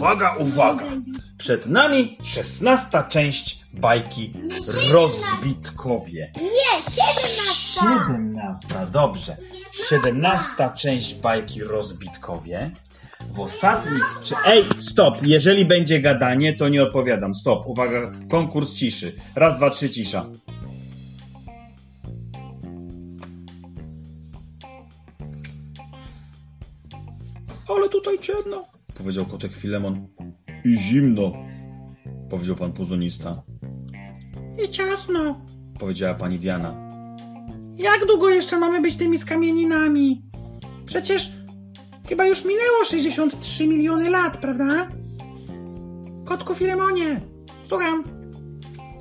uwaga, uwaga. Przed nami szesnasta część bajki Rozbitkowie. Nie, siedemnasta. Siedemnasta, dobrze. Siedemnasta część bajki Rozbitkowie. W ostatnich... Czy... Ej, stop! Jeżeli będzie gadanie, to nie odpowiadam. Stop, uwaga, konkurs ciszy. Raz, dwa, trzy, cisza. Ale tutaj ciemno, powiedział kotek Filemon. I zimno, powiedział pan puzonista. I ciasno. Powiedziała pani Diana. Jak długo jeszcze mamy być tymi skamieninami? Przecież chyba już minęło 63 miliony lat, prawda? Kotku Filemonie, słucham.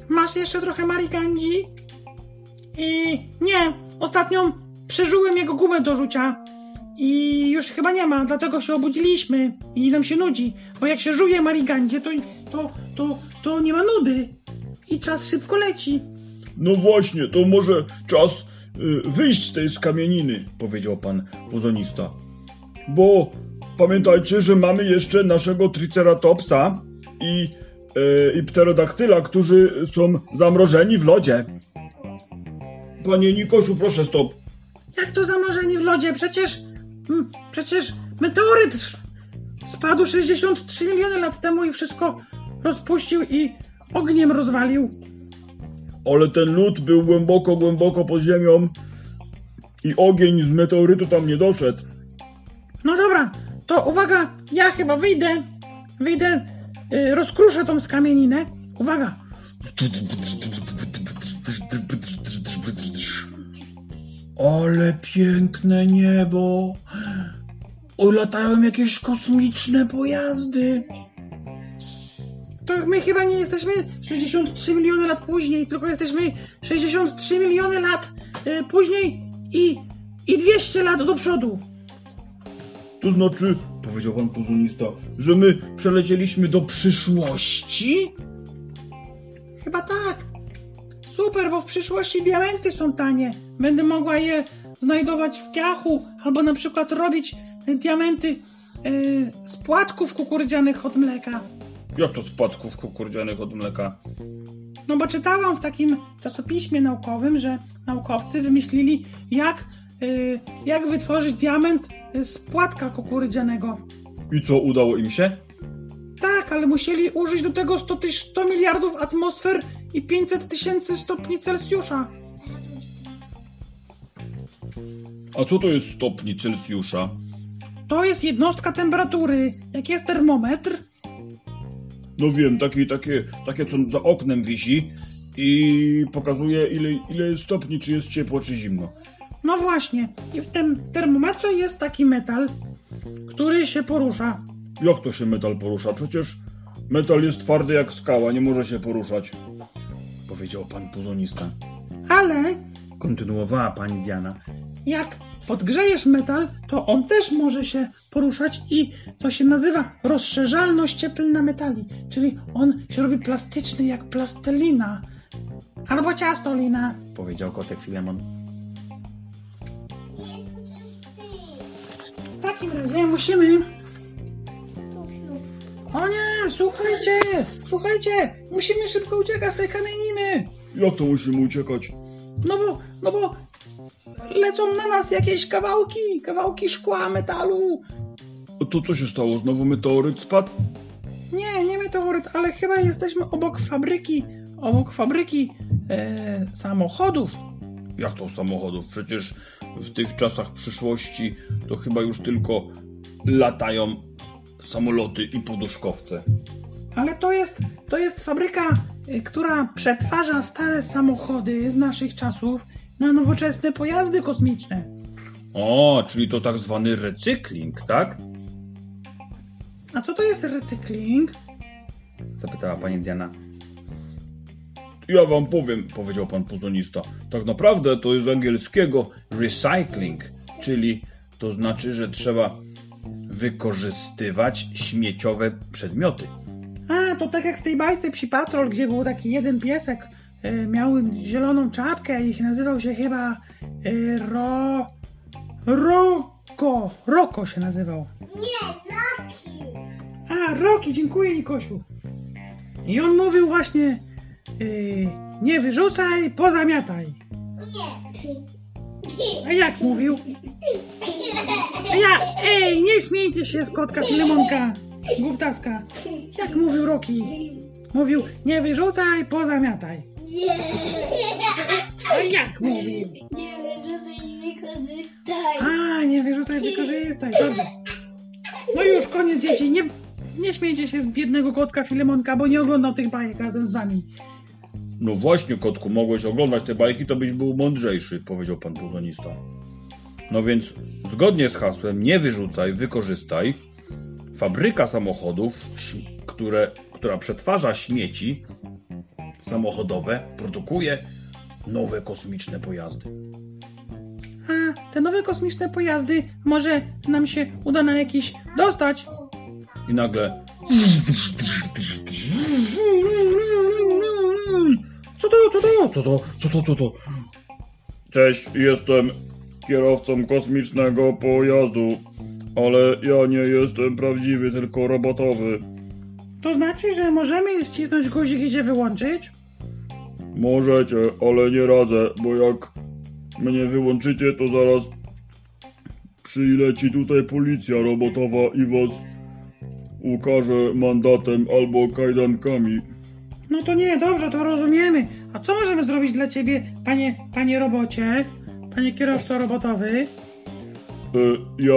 Masz jeszcze trochę marigandzi? I nie, ostatnią przeżyłem jego gumę do rzucia. I już chyba nie ma, dlatego się obudziliśmy i nam się nudzi. Bo jak się żuje marigandzie, to, to, to, to nie ma nudy. I czas szybko leci. No właśnie, to może czas y, wyjść z tej skamieniny, powiedział pan puzonista. Bo pamiętajcie, że mamy jeszcze naszego triceratopsa i, y, i pterodaktyla, którzy są zamrożeni w lodzie. Panie Nikoszu, proszę stop. Jak to zamrożenie w lodzie? Przecież. Mm, Przecież meteoryt spadł 63 miliony lat temu i wszystko rozpuścił i ogniem rozwalił. Ale ten lód był głęboko, głęboko pod ziemią i ogień z meteorytu tam nie doszedł. No dobra, to uwaga, ja chyba wyjdę. Wyjdę, y, rozkruszę tą skamieninę. Uwaga. Ale piękne niebo. O, latają jakieś kosmiczne pojazdy. To my chyba nie jesteśmy 63 miliony lat później, tylko jesteśmy 63 miliony lat y, później i, i 200 lat do przodu. To znaczy, powiedział pan puzonista, że my przelecieliśmy do przyszłości? Chyba tak. Super, bo w przyszłości diamenty są tanie. Będę mogła je znajdować w piachu, albo na przykład robić e, diamenty e, z płatków kukurydzianych od mleka. Jak to spadków kukurydzianych od mleka? No bo czytałam w takim czasopiśmie naukowym, że naukowcy wymyślili, jak, e, jak wytworzyć diament z płatka kukurydzianego. I co, udało im się? Tak, ale musieli użyć do tego 100, tyś- 100 miliardów atmosfer i 500 tysięcy stopni Celsjusza. A co to jest stopni Celsjusza? To jest jednostka temperatury. Jak jest termometr, No wiem, takie, takie, takie co za oknem wisi i pokazuje ile, ile jest stopni, czy jest ciepło, czy zimno. no właśnie. I w tym termometrze jest taki metal, który się porusza. Jak to się metal porusza? Przecież metal jest twardy jak skała, nie może się poruszać. Powiedział pan puzonista. Ale Kontynuowała pani Diana. jak podgrzejesz metal, to on też może się poruszać i to się nazywa rozszerzalność cieplna metali. Czyli on się robi plastyczny jak plastelina. Albo ciastolina. Powiedział kotek Filemon. W takim razie musimy O nie, słuchajcie, słuchajcie, musimy szybko uciekać z tej kamieniny. Jak to musimy uciekać? No bo, no bo lecą na nas jakieś kawałki, kawałki szkła, metalu. A to co się stało? Znowu meteoryt spadł? Nie, nie meteoryt, ale chyba jesteśmy obok fabryki, obok fabryki e, samochodów. Jak to samochodów? Przecież w tych czasach przyszłości to chyba już tylko latają samoloty i poduszkowce. Ale to jest, to jest fabryka, y, która przetwarza stare samochody z naszych czasów na nowoczesne pojazdy kosmiczne. O, czyli to tak zwany recykling, tak? A co to jest recykling? Zapytała pani Diana. Ja wam powiem, powiedział pan puzonista. Tak naprawdę to jest z angielskiego recycling, czyli to znaczy, że trzeba wykorzystywać śmieciowe przedmioty. A, to tak jak w tej bajce Psi Patrol, gdzie był taki jeden piesek, y, miał zieloną czapkę i nazywał się chyba y, Ro... Roko. Roko się nazywał. Nie, Loki. A, Roki, dziękuję Nikosiu. I on mówił właśnie, yy, nie wyrzucaj, pozamiataj. A jak mówił? Ja, ej, nie śmiejcie się z kotka Filemonka, głuptaska. Jak mówił Roki? Mówił, nie wyrzucaj, pozamiataj. A jak mówił? Nie wiem, że sobie nie korzystaj. A, nie wyrzucaj, wykorzystaj, dobrze. No już, koniec dzieci, nie, nie śmiejcie się z biednego kotka Filemonka, bo nie oglądał tych bajek razem z wami. No właśnie, kotku, mogłeś oglądać te bajki, to byś był mądrzejszy, powiedział pan puzonista. No więc, zgodnie z hasłem nie wyrzucaj, wykorzystaj, fabryka samochodów, które, która przetwarza śmieci samochodowe, produkuje nowe kosmiczne pojazdy. A, te nowe kosmiczne pojazdy, może nam się uda na jakiś dostać? I nagle Co to, co to, co to, co to, co to? Cześć, jestem kierowcą kosmicznego pojazdu, ale ja nie jestem prawdziwy, tylko robotowy. To znaczy, że możemy wcisnąć guzik i cię wyłączyć? Możecie, ale nie radzę, bo jak mnie wyłączycie, to zaraz przyleci tutaj policja robotowa i was ukaże mandatem albo kajdankami. No to nie, dobrze, to rozumiemy. A co możemy zrobić dla ciebie, panie, panie robocie? Panie kierowco robotowy? Y, Ja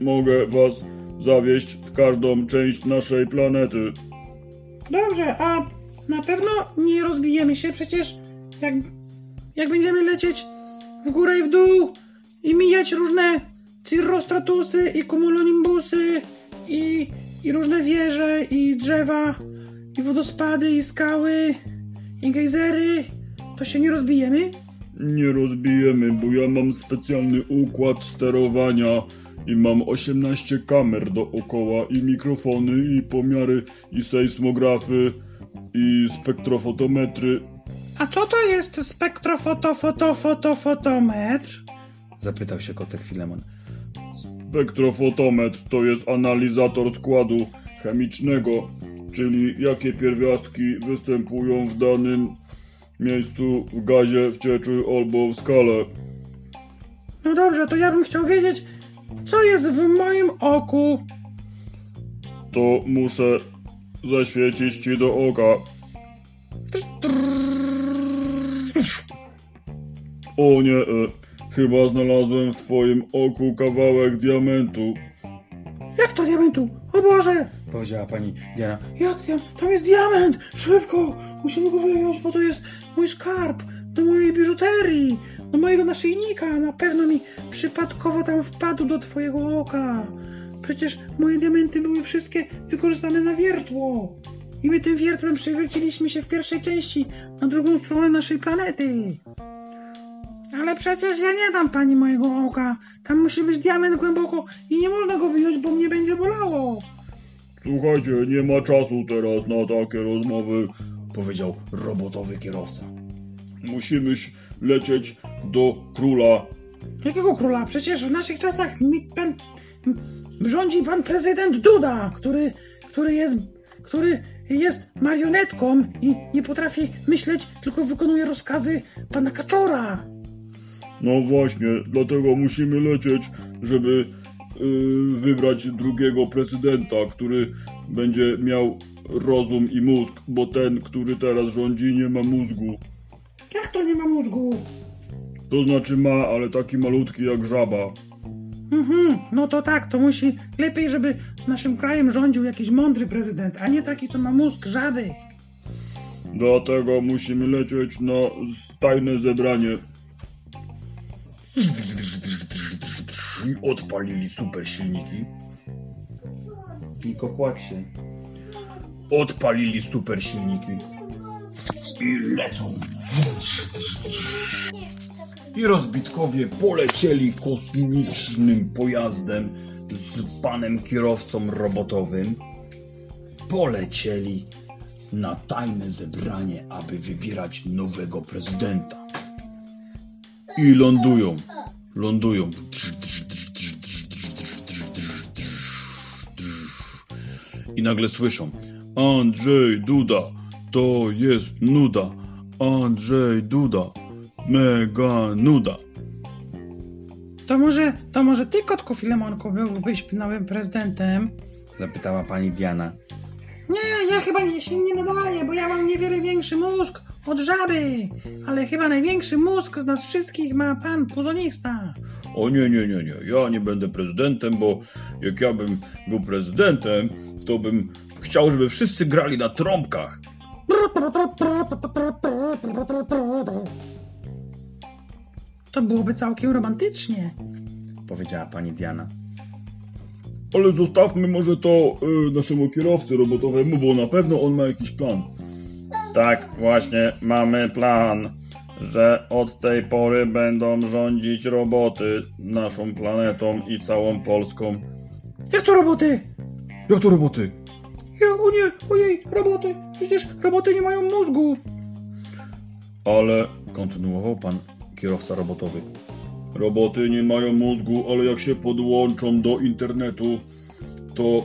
mogę was zawieźć w każdą część naszej planety. Dobrze, a na pewno nie rozbijemy się, przecież jak, jak będziemy lecieć w górę i w dół i mijać różne cirrostratusy i cumulonimbusy i, i różne wieże i drzewa i wodospady i skały i gejzery, to się nie rozbijemy? Nie rozbijemy, bo ja mam specjalny układ sterowania i mam 18 kamer dookoła i mikrofony i pomiary i sejsmografy i spektrofotometry. A co to jest spektrofotofotofotofotometr? Zapytał się kotek Filemon. Spektrofotometr to jest analizator składu chemicznego, czyli jakie pierwiastki występują w danym miejscu w gazie, w cieczy albo w skale. No dobrze, to ja bym chciał wiedzieć, co jest w moim oku. To muszę zaświecić ci do oka. O nie, e, chyba znalazłem w twoim oku kawałek diamentu. Jak to diamentu? O Boże! Powiedziała pani Diana. Jak diam- Tam jest diament! Szybko! Musimy go wyjąć, bo to jest mój skarb do mojej biżuterii, do mojego naszyjnika. Na pewno mi przypadkowo tam wpadł do twojego oka. Przecież moje diamenty były wszystkie wykorzystane na wiertło. I my tym wiertłem przewróciliśmy się w pierwszej części na drugą stronę naszej planety. Ale przecież ja nie dam pani mojego oka. Tam musi być diament głęboko i nie można go wyjąć, bo mnie będzie bolało. Słuchajcie, nie ma czasu teraz na takie rozmowy, powiedział robotowy kierowca. Musimy lecieć do króla. Jakiego króla? Przecież w naszych czasach mi pan, rządzi pan prezydent Duda, który, który jest, który jest marionetką i nie potrafi myśleć, tylko wykonuje rozkazy pana Kaczora. No właśnie, dlatego musimy lecieć, żeby wybrać drugiego prezydenta, który będzie miał rozum i mózg, bo ten, który teraz rządzi, nie ma mózgu. Jak to nie ma mózgu? To znaczy ma, ale taki malutki jak żaba. Mhm, no to tak, to musi lepiej, żeby naszym krajem rządził jakiś mądry prezydent, a nie taki, co ma mózg żaby. Dlatego musimy lecieć na tajne zebranie. I odpalili super silniki. Tylko kładź się. Odpalili super silniki. I lecą. I rozbitkowie polecieli kosmicznym pojazdem z panem kierowcą robotowym. Polecieli na tajne zebranie, aby wybierać nowego prezydenta. I lądują. Lądują. I nagle słyszą: Andrzej Duda, to jest nuda. Andrzej Duda, mega nuda. To może, to może ty, kotku Filemonku, byłbyś nowym prezydentem? Zapytała pani Diana. Nie, ja chyba nie, się nie nadaję, bo ja mam niewiele większy mózg od żaby. Ale chyba największy mózg z nas wszystkich ma pan puzonista. O nie, nie, nie, nie, ja nie będę prezydentem, bo jak ja bym był prezydentem, to bym chciał, żeby wszyscy grali na trąbkach. To byłoby całkiem romantycznie, powiedziała pani Diana. Ale zostawmy może to y, naszemu kierowcy robotowemu, bo na pewno on ma jakiś plan. Tak, właśnie mamy plan, że od tej pory będą rządzić roboty naszą planetą i całą Polską. Jak to roboty? Jak to roboty? Ja, o nie, ojej, roboty. Przecież roboty nie mają mózgu. Ale kontynuował pan kierowca robotowy. Roboty nie mają mózgu, ale jak się podłączą do internetu, to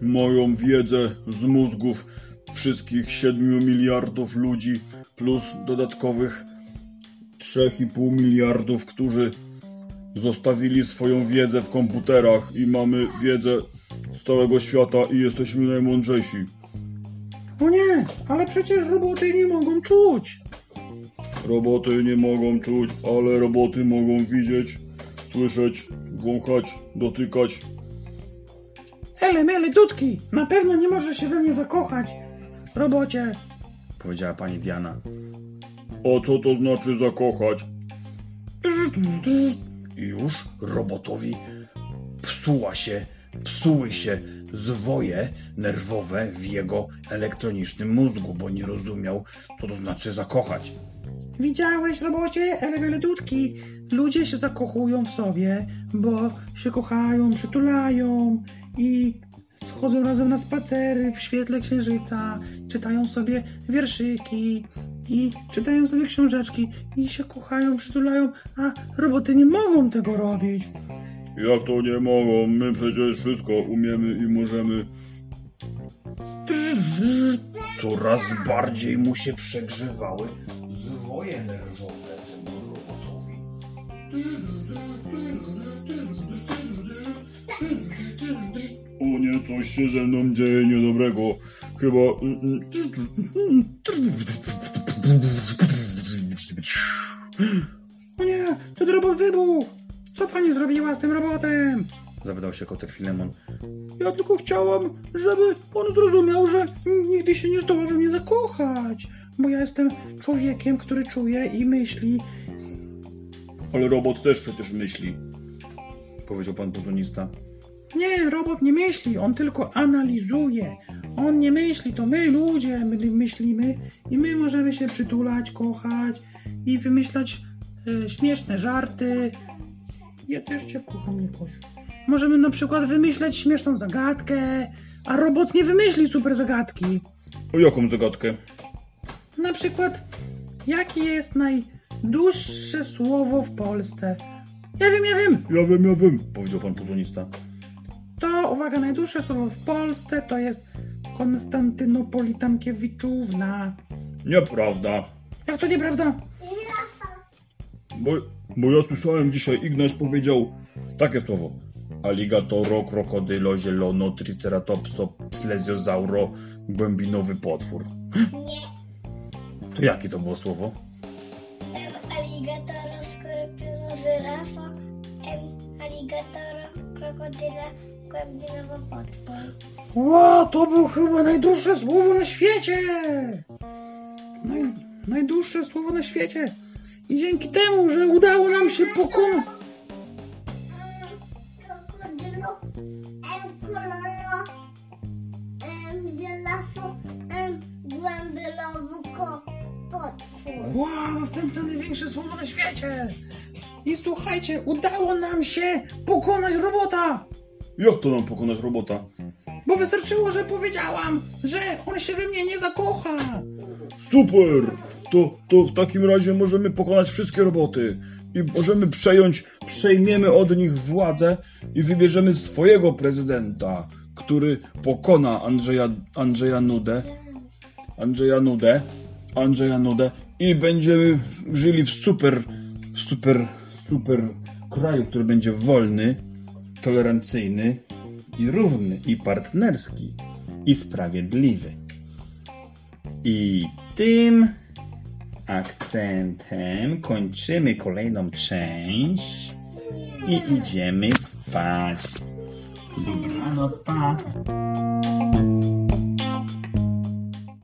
mają wiedzę z mózgów wszystkich 7 miliardów ludzi plus dodatkowych 3,5 miliardów, którzy zostawili swoją wiedzę w komputerach i mamy wiedzę z całego świata i jesteśmy najmądrzejsi. O nie, ale przecież roboty nie mogą czuć. Roboty nie mogą czuć, ale roboty mogą widzieć, słyszeć, wąchać, dotykać. Ele, mele, dudki, na pewno nie możesz się we mnie zakochać. Robocie. Powiedziała pani Diana. A co to znaczy zakochać? I już robotowi psuła się, psuły się zwoje nerwowe w jego elektronicznym mózgu, bo nie rozumiał, co to znaczy zakochać. Widziałeś, robocie, ele, mele, dudki. Ludzie się zakochują w sobie, bo się kochają, przytulają i schodzą razem na spacery w świetle księżyca, czytają sobie wierszyki i czytają sobie książeczki i się kochają, przytulają, a roboty nie mogą tego robić. Jak to nie mogą? My przecież wszystko umiemy i możemy. Coraz bardziej mu się przegrzewały zwoje nerwowe temu robotowi. Coś się ze mną dzieje niedobrego. Chyba... O nie, ten robot wybuchł! Co pani zrobiła z tym robotem? Zapytał się kotek Filemon. Ja tylko chciałam, żeby on zrozumiał, że nigdy się nie zdoła we mnie zakochać. Bo ja jestem człowiekiem, który czuje i myśli. Ale robot też przecież myśli. Powiedział pan pozonista. Nie, robot nie myśli, on tylko analizuje. On nie myśli, to my ludzie my myślimy i my możemy się przytulać, kochać i wymyślać e, śmieszne żarty. Ja też cię kocham, Mirkosiu. Możemy na przykład wymyśleć śmieszną zagadkę, a robot nie wymyśli super zagadki. O jaką zagadkę? Na przykład, jakie jest najdłuższe słowo w Polsce? Ja wiem, ja wiem. Ja wiem, ja wiem, powiedział pan pozonista. Uwaga, najdłuższe słowo w Polsce to jest Konstantynopolitankiewiczuwna. Nieprawda. Jak to nieprawda? Bo, bo ja słyszałem dzisiaj, Ignaś powiedział takie słowo. Alligatoro, krokodylo, zielono, triceratopso, plesiozauro, głębinowy potwór. Nie. To jakie to było słowo? M. Alligatoro, skorpionu, żyrafa. M. Alligatoro, krokodyla, potwór. Ło, to było chyba najdłuższe słowo na świecie! Naj, najdłuższe słowo na świecie. I dzięki temu, że udało nam się pokonać... Ło, następne największe słowo na świecie! I słuchajcie, udało nam się pokonać robota! Jak to nam pokonać robota? Bo wystarczyło, że powiedziałam, że on się we mnie nie zakocha. Super! To, to w takim razie możemy pokonać wszystkie roboty i możemy przejąć, przejmiemy od nich władzę i wybierzemy swojego prezydenta, który pokona Andrzeja, Andrzeja Nudę, Andrzeja Nudę, Andrzeja Nudę i będziemy żyli w super, super, super kraju, który będzie wolny, tolerancyjny i równy, i partnerski, i sprawiedliwy. I tym akcentem kończymy kolejną część i idziemy spać. Dobranoc, pa.